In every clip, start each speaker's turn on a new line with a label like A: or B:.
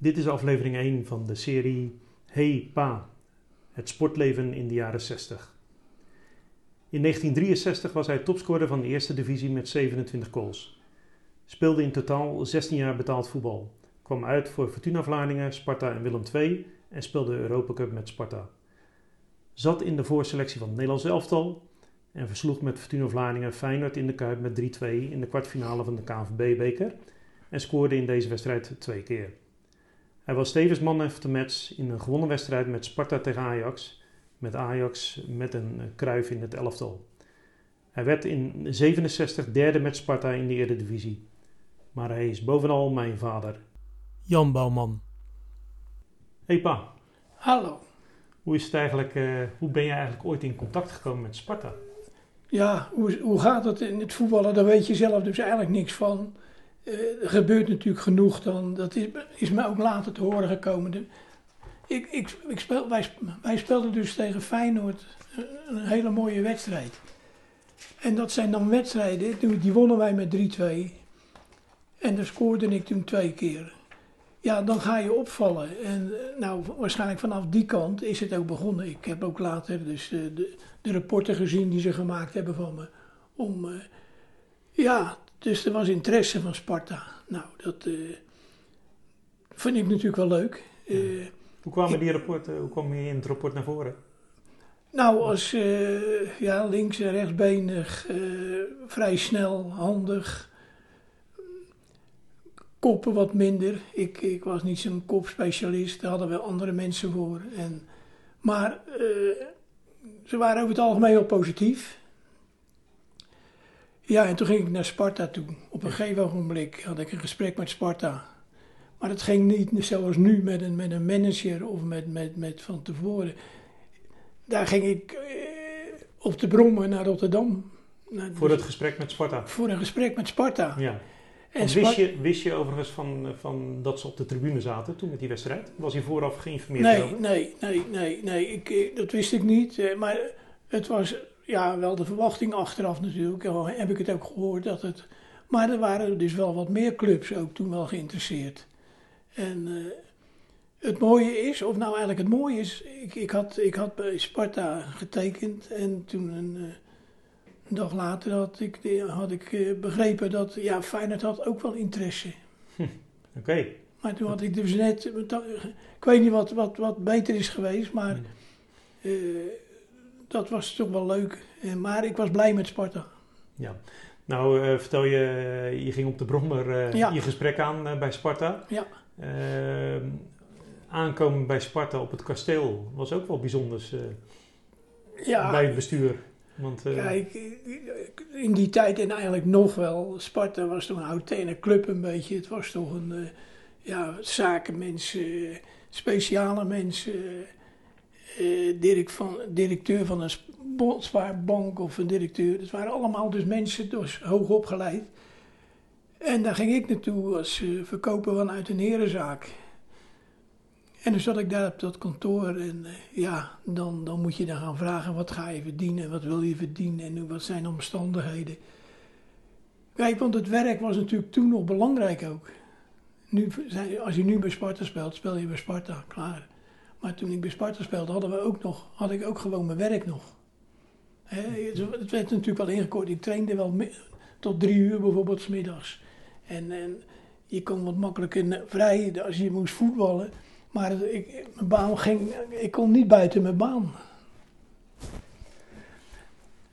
A: Dit is aflevering 1 van de serie Hey Pa, het sportleven in de jaren 60. In 1963 was hij topscorer van de eerste divisie met 27 goals. Speelde in totaal 16 jaar betaald voetbal. Kwam uit voor Fortuna Vlaardingen, Sparta en Willem II en speelde de Europa Cup met Sparta. Zat in de voorselectie van het Nederlands elftal en versloeg met Fortuna Vlaardingen Feyenoord in de Kuip met 3-2 in de kwartfinale van de KNVB-beker en scoorde in deze wedstrijd twee keer. Hij was tevens man of the match in een gewonnen wedstrijd met Sparta tegen Ajax, met Ajax met een kruif in het elftal. Hij werd in 67 derde met Sparta in de Eredivisie. Maar hij is bovenal mijn vader. Jan Bouwman. Hey pa,
B: Hallo.
A: hoe, is het eigenlijk, eh, hoe ben je eigenlijk ooit in contact gekomen met Sparta?
B: Ja, hoe, hoe gaat het in het voetballen? Daar weet je zelf dus eigenlijk niks van. Eh, gebeurt natuurlijk genoeg dan. Dat is, is me ook later te horen gekomen. De- ik, ik, ik speel, wij, wij speelden dus tegen Feyenoord eh, een hele mooie wedstrijd. En dat zijn dan wedstrijden, die wonnen wij met 3-2. En daar scoorde ik toen twee keer. Ja, dan ga je opvallen. En eh, nou, waarschijnlijk vanaf die kant is het ook begonnen. Ik heb ook later dus de, de, rapporten gezien die ze gemaakt hebben van me. Om, ja, dus er was interesse van Sparta. Nou, dat eh vond ik natuurlijk wel leuk. Eh,
A: Hoe kwamen die rapporten, hoe kwam je in het rapport naar voren?
B: nou, als eh, ja, links- en rechtsbenig, vrij snel, handig. Koppen wat minder. Ik, ik was niet zo'n kopspecialist, daar hadden we andere mensen voor. En, maar ze waren over het algemeen heel positief. Ja, en toen ging ik naar Sparta toe. Op een gegeven ogenblik had ik een gesprek met Sparta. Maar het ging niet zoals nu met een, met een manager of met, met, met van tevoren. Daar ging ik eh, op de brommen naar Rotterdam. Naar-
A: Voor het gesprek met Sparta?
B: voor een gesprek met Sparta.
A: Ja.
B: En
A: wist, je, wist je overigens van, van dat ze op de tribune zaten toen met die wedstrijd? Was je vooraf geïnformeerd
B: Nee,
A: over?
B: nee, nee, nee, nee. Ik, eh, dat wist ik niet. eh, Maar het was ja, wel de verwachting achteraf natuurlijk. Heb ik het ook gehoord dat het. Maar er waren dus wel wat meer clubs ook toen wel geïnteresseerd. En eh, het mooie is, of nou eigenlijk het mooie is, ik, ik, had, ik had bij Sparta getekend en toen een, eh, een dag later had ik, had ik eh, begrepen dat ja, Feyenoord had ook wel interesse.
A: Oké.
B: Maar toen had ik dus net, ik weet niet wat, wat, wat beter is geweest, maar eh, dat was toch wel leuk. Eh, maar ik was blij met Sparta.
A: Ja. Nou, eh, vertel je, eh, je ging op de Brommer
B: Ja.
A: je gesprek aan bij Sparta.
B: Ja.
A: Aankomen bij Sparta op het kasteel was ook wel bijzonders
B: Ja,
A: bij het bestuur. Want,
B: kijk, in die tijd en eigenlijk nog wel, Sparta was toch een oud club een beetje. Het was toch een ja, zakenmensen, speciale mensen. Eh, direct van, directeur van een bank of een directeur. Het waren allemaal dus mensen, dus hoog opgeleid. En daar ging ik naartoe als eh, verkoper vanuit een herenzaak. En dan zat ik daar op dat kantoor en eh, ja, dan, dan moet je dan gaan vragen wat ga je verdienen, wat wil je verdienen en wat zijn de omstandigheden. Kijk, want het werk was natuurlijk toen nog belangrijk ook. Nu, als je nu bij Sparta speelt, speel je bij Sparta, klaar. Maar toen ik bij Sparta speelde, hadden we ook nog, had ik ook gewoon mijn werk nog. Het werd natuurlijk wel ingekort. Ik trainde wel tot drie uur bijvoorbeeld 's middags. En, en je kon wat makkelijker vrij als je moest voetballen. Maar ik, mijn baan ging, ik kon niet buiten mijn baan.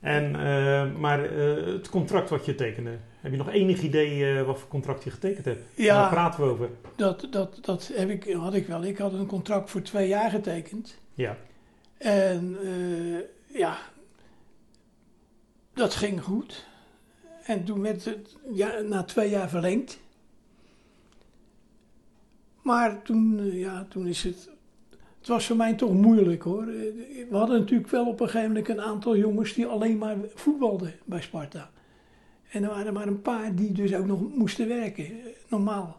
A: En, eh, maar eh, het contract wat je tekende, heb je nog enig idee eh, wat voor contract je getekend hebt?
B: Ja.
A: Waar praten we over?
B: Dat, dat, dat heb ik, had ik wel. Ik had een contract voor twee jaar getekend.
A: Ja.
B: En ja, dat ging goed. En toen werd het ja, na twee jaar verlengd. Maar toen, ja, toen is het. Het was voor mij toch moeilijk hoor. Eh, We hadden natuurlijk wel op een gegeven moment een aantal jongens die alleen maar voetbalden bij Sparta. En er waren maar een paar die dus ook nog moesten werken, eh, normaal.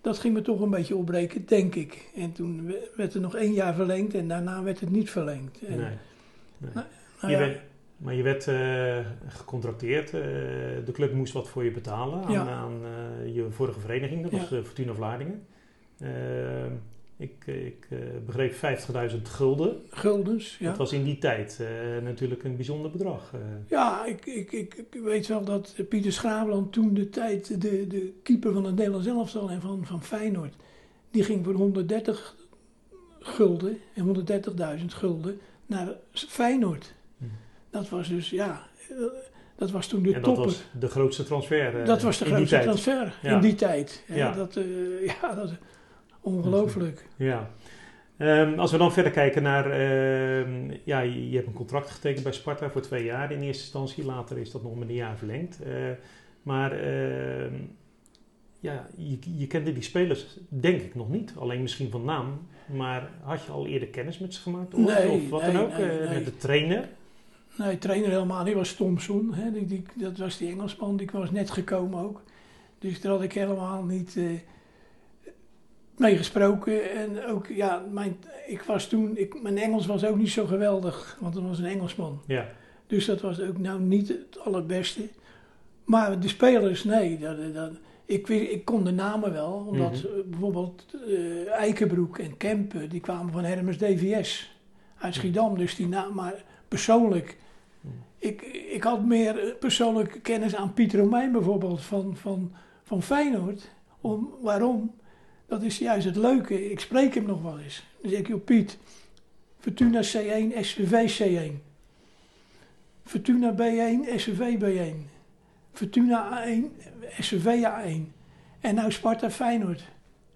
B: Dat ging me toch een beetje opbreken, denk ik. En toen we- werd er nog één jaar verlengd en daarna werd het niet verlengd. En,
A: Nee. nee.
B: Nou
A: je
B: ja,
A: werd, maar je werd eh, gecontracteerd. de club moest wat voor je betalen aan,
B: Ja.
A: aan je vorige vereniging, dat
B: Ja.
A: was eh, Fortuna Vlaardingen. Ik ik eh, begreep 50.000 gulden.
B: Guldens, ja.
A: Dat was in die tijd eh, natuurlijk een bijzonder bedrag. eh.
B: Ja, ik, ik, ik, weet wel dat Pieter Schraveland toen de tijd de, de keeper van het Nederlands elftal en van, van Feyenoord, die ging voor 130 gulden en 130.000 gulden naar Feyenoord.
A: Hm.
B: Dat was dus, ja, dat was toen de
A: en dat
B: topper.
A: was de grootste transfer.
B: dat was de grootste transfer in die tijd.
A: Ja.
B: Dat, ja, dat ongelooflijk.
A: Ja. Ehm, als we dan verder kijken naar, ehm, ja, je, hebt een contract getekend bij Sparta voor twee jaar in eerste instantie. Later is dat nog met een jaar verlengd. Eh, maar ehm, ja, je, je kende die spelers denk ik nog niet. Alleen misschien van naam. Maar had je al eerder kennis met ze gemaakt? Of,
B: Nee,
A: of wat
B: nee,
A: dan ook?
B: nee,
A: eh. Met de trainer?
B: Nee, trainer helemaal niet. was Thompson. Hè. Die, die, dat was die Engelsman. Die was net gekomen ook. Dus daar had ik helemaal niet eh, mee gesproken. En ook, ja, mijn, ik was toen... Ik, mijn Engels was ook niet zo geweldig. Want dat was een Engelsman.
A: Ja.
B: Dus dat was ook nou niet het allerbeste. Maar de spelers, nee. Dat, dat, ik, ik kon de namen wel. Omdat
A: Mhm.
B: eh, bijvoorbeeld eh Eikenbroek en Kempen... die kwamen van Hermes DVS uit Schiedam. Dus die naam... Maar persoonlijk...
A: Mhm.
B: Ik, ik had meer eh, persoonlijke kennis aan Pieter Romein bijvoorbeeld van, van, van Feyenoord. Om, waarom? Dat is juist het leuke. Ik spreek hem nog wel eens. Dan zeg ik, joh Piet, Fortuna C1, SVV C1. Fortuna B1, SVV B1. Fortuna A1, SVV A1. En nou Sparta Feyenoord.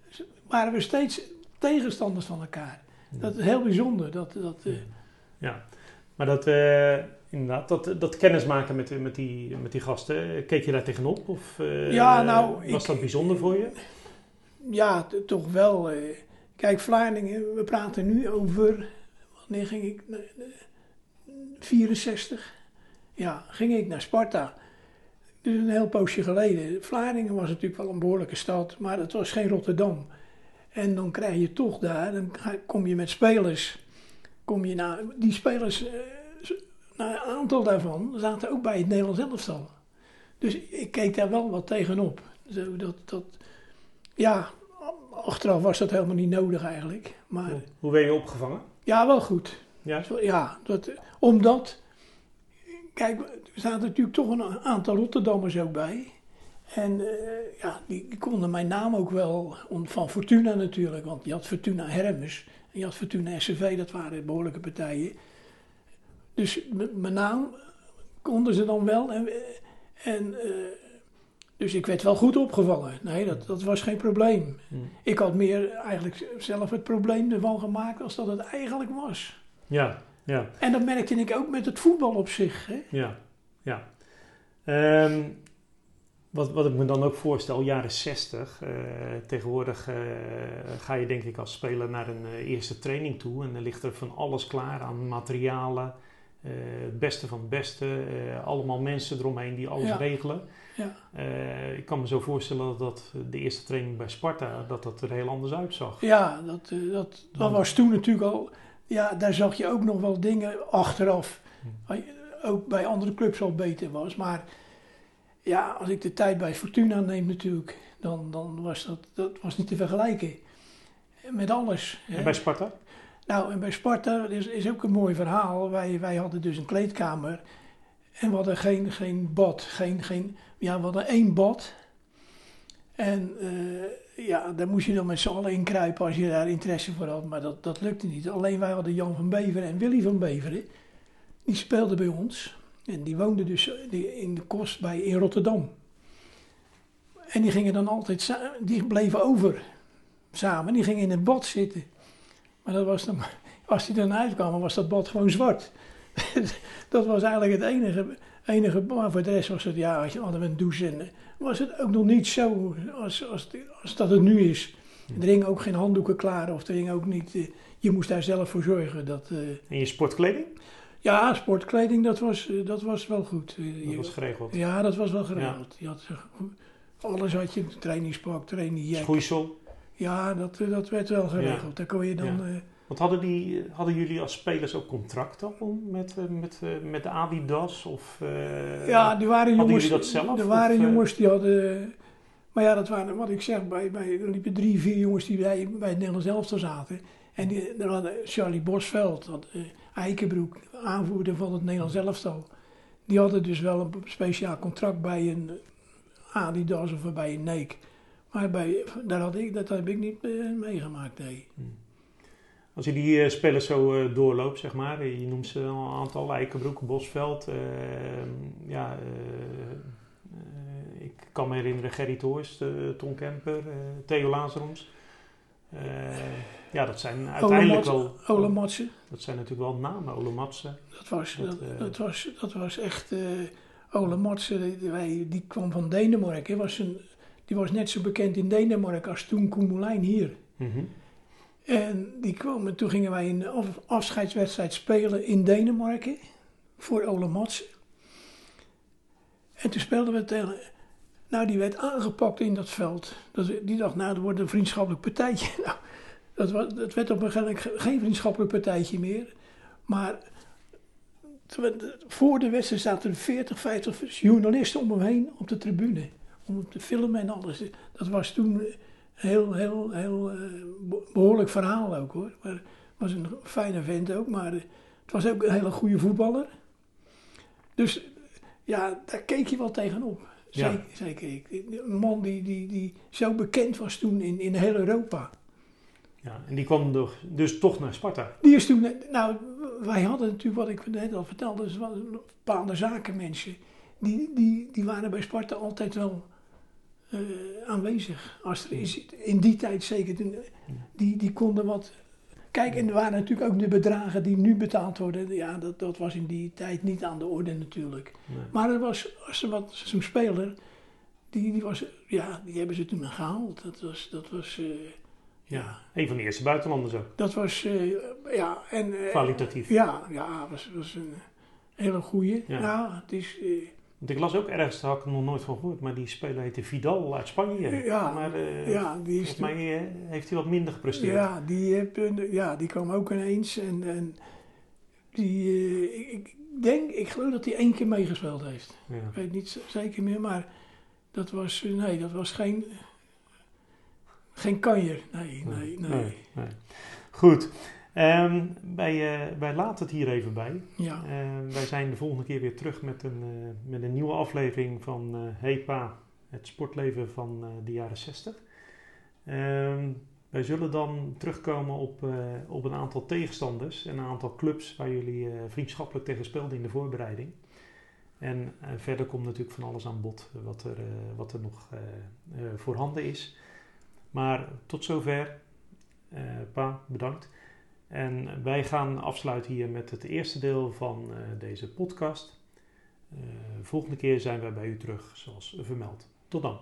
B: Dus waren we steeds tegenstanders van elkaar. Dat is heel bijzonder. Dat, dat, eh,
A: Ja, maar dat, eh, inderdaad, dat, dat kennismaken met, met, die, met die gasten, eh, keek je daar tegenop? Of
B: Ja, nou,
A: was
B: ik-
A: dat bijzonder voor je?
B: Ja, toch wel. eh. Kijk, Vlaardingen, we praten nu over. Wanneer ging ik? naar- naar- 64. Ja, ging ik naar Sparta. Dus een heel poosje geleden. Vlaardingen was natuurlijk wel een behoorlijke stad, maar het was geen Rotterdam. En dan krijg je toch daar, dan kom je met spelers. Kom je naar, die spelers, eh, nou, een aantal daarvan zaten ook bij het Nederlands elftal. Dus ik keek daar wel wat tegenop. Zo dat, dat, ja, achteraf was dat helemaal niet nodig eigenlijk. Maar
A: Hoe, hoe ben je opgevangen?
B: ja, wel goed.
A: Ja?
B: Ja, dat, omdat, kijk, er zaten natuurlijk toch een aantal Rotterdammers ook bij. En eh, ja, die, die konden mijn naam ook wel, om, van Fortuna natuurlijk, want je had Fortuna Hermes en je had Fortuna SCV, dat waren behoorlijke partijen. Dus mijn naam konden ze dan wel. En, en, eh, dus ik werd wel goed opgevangen. Nee, dat, dat was geen probleem.
A: Hm.
B: Ik had meer eigenlijk zelf het probleem ervan gemaakt als dat het eigenlijk was.
A: Ja, ja,
B: En dat merkte ik ook met het voetbal op zich. Hè?
A: ja. ja. Ehm, wat, wat ik me dan ook voorstel, jaren 60. eh, tegenwoordig eh, ga je denk ik als speler naar een eh, eerste training toe. En dan ligt er van alles klaar aan materialen. Eh, het beste van het beste. eh, allemaal mensen eromheen die alles
B: Ja.
A: regelen.
B: Ja.
A: Eh, ik kan me zo voorstellen dat, dat de eerste training bij Sparta dat dat er heel anders uitzag.
B: Ja, dat, dat, dat was toen natuurlijk al. Ja, daar zag je ook nog wel dingen achteraf.
A: Hm.
B: Ook bij andere clubs al beter was. Maar ja, als ik de tijd bij Fortuna neem natuurlijk, dan, dan was dat, dat was niet te vergelijken. Met alles. hè.
A: En bij Sparta?
B: Nou, en bij Sparta is, is ook een mooi verhaal. Wij, wij hadden dus een kleedkamer. En we hadden geen, geen bad. Geen, geen, ja, we hadden één bad. En eh, ja, daar moest je dan met z'n allen in kruipen als je daar interesse voor had. Maar dat, dat lukte niet. Alleen wij hadden Jan van Beveren en Willy van Beveren. Die speelden bij ons. En die woonden dus die- in de kost bij, in Rotterdam. En die gingen dan altijd, die bleven over samen. Die gingen in het bad zitten. Maar dat was dan, als die dan uitkwamen, was dat bad gewoon zwart. dat was eigenlijk het enige, enige. Maar voor de rest was het, ja, als je- hadden een douche en eh, was het ook nog niet zo als, als, als dat het nu is. Er hingen ook geen handdoeken klaar of er hing ook niet. eh, je moest daar zelf voor zorgen. Dat, eh,
A: En je sportkleding?
B: ja, sportkleding, dat was, eh, dat was wel goed. Eh,
A: Dat was geregeld.
B: ja, dat was wel geregeld. Je had, eh, alles had je, trainingspak, trainingjack.
A: Schoeisel.
B: Ja, dat, dat werd wel geregeld. Daar kon je dan...
A: Ja.
B: eh,
A: Want hadden, die, hadden jullie als spelers ook contracten om met, eh, met, eh, met de Adidas? Of, eh,
B: Ja, er waren
A: hadden
B: jongens,
A: jullie dat zelf,
B: er waren
A: of,
B: jongens die hadden... Maar ja, dat waren, wat ik zeg, bij, bij, er liepen drie, vier jongens die bij, bij het Nederlands elftal zaten. En die, daar hadden Charlie Bosveld, had, uh, Eikenbroek, aanvoerder van het Nederlands elftal. Die hadden dus wel een speciaal contract bij een Adidas of bij een Nike. Maar bij, daar had ik, dat heb ik niet uh, meegemaakt, nee.
A: Hmm. Als je die uh, spelers zo uh, doorloopt, zeg maar, je noemt ze al een aantal, Eikenbroek, Bosveld, ja, ik kan me herinneren Gerry Toors, Tom Kemper, Theo Lazaroms. ja, dat zijn uiteindelijk wel...
B: Ole Matsen.
A: Dat zijn natuurlijk wel namen, Ole Matsen.
B: Dat was, dat, dat, dat was, dat was echt... Ole Matsen, die, die kwam van Denemarken. Was een, die was net zo bekend in Denemarken als toen Koemelijn hier.
A: Mm -hmm.
B: En die kwam, en toen gingen wij een afscheidswedstrijd spelen in Denemarken voor Ole Matsen. En toen speelden we tegen. Nou, die werd aangepakt in dat veld. Dat, die dacht, nou, dat wordt een vriendschappelijk partijtje. Nou, dat, was, dat werd op een gegeven moment geen vriendschappelijk partijtje meer. Maar voor de wedstrijd zaten er 40, 50 journalisten om hem heen op de tribune. Om te filmen en alles. Dat was toen een heel, heel, heel uh, behoorlijk verhaal ook hoor. Maar het was een fijne vent ook. Maar uh, het was ook een hele goede voetballer. Dus ja, daar keek je wel tegenop. Zeker, ja. zeker ik. Een man die, die, die zo bekend was toen in, in heel Europa.
A: Ja, en die kwam dus toch naar Sparta?
B: Die is toen, nou, wij hadden natuurlijk, wat ik net al vertelde, dus bepaalde zakenmensen. Die, die, die waren bij Sparta altijd wel uh, aanwezig. Als er is, in die tijd zeker, die, die konden wat... Kijk, en er waren natuurlijk ook de bedragen die nu betaald worden. Ja, dat, dat was in die tijd niet aan de orde natuurlijk.
A: Nee.
B: Maar er was, als er wat, zo'n speler, die, die, was, ja, die hebben ze toen gehaald. Dat was... Dat was uh,
A: ja, een van de eerste buitenlanders ook.
B: Dat was, uh, ja, en...
A: Kwalitatief.
B: Ja, ja, was, was een hele goeie.
A: Ja.
B: Ja, het is...
A: Want ik las ook ergens, daar had ik nog nooit van gehoord, maar die speler heette Vidal uit Spanje.
B: Ja,
A: maar
B: ja, die is
A: volgens mij heeft hij wat minder gepresteerd.
B: Ja, die, heb, ja, die kwam ook ineens en, en die, ik, ik, denk, ik geloof dat hij één keer meegespeeld heeft.
A: Ja.
B: Ik weet niet zeker meer, maar dat was, nee, dat was geen... Geen kanjer, nee, nee, nee.
A: nee, nee. Goed, um, wij, uh, wij laten het hier even bij.
B: Ja.
A: Uh, wij zijn de volgende keer weer terug met een, uh, met een nieuwe aflevering van HEPA, het sportleven van de jaren 60. Um, wij zullen dan terugkomen op, op een aantal tegenstanders en een aantal clubs waar jullie vriendschappelijk tegen speelden in de voorbereiding. En verder komt natuurlijk van alles aan bod wat er, wat er nog voorhanden is. Maar tot zover. Pa, bedankt. En wij gaan afsluiten hier met het eerste deel van uh, deze podcast. Uh, volgende keer zijn wij bij u terug, zoals vermeld. Tot dan.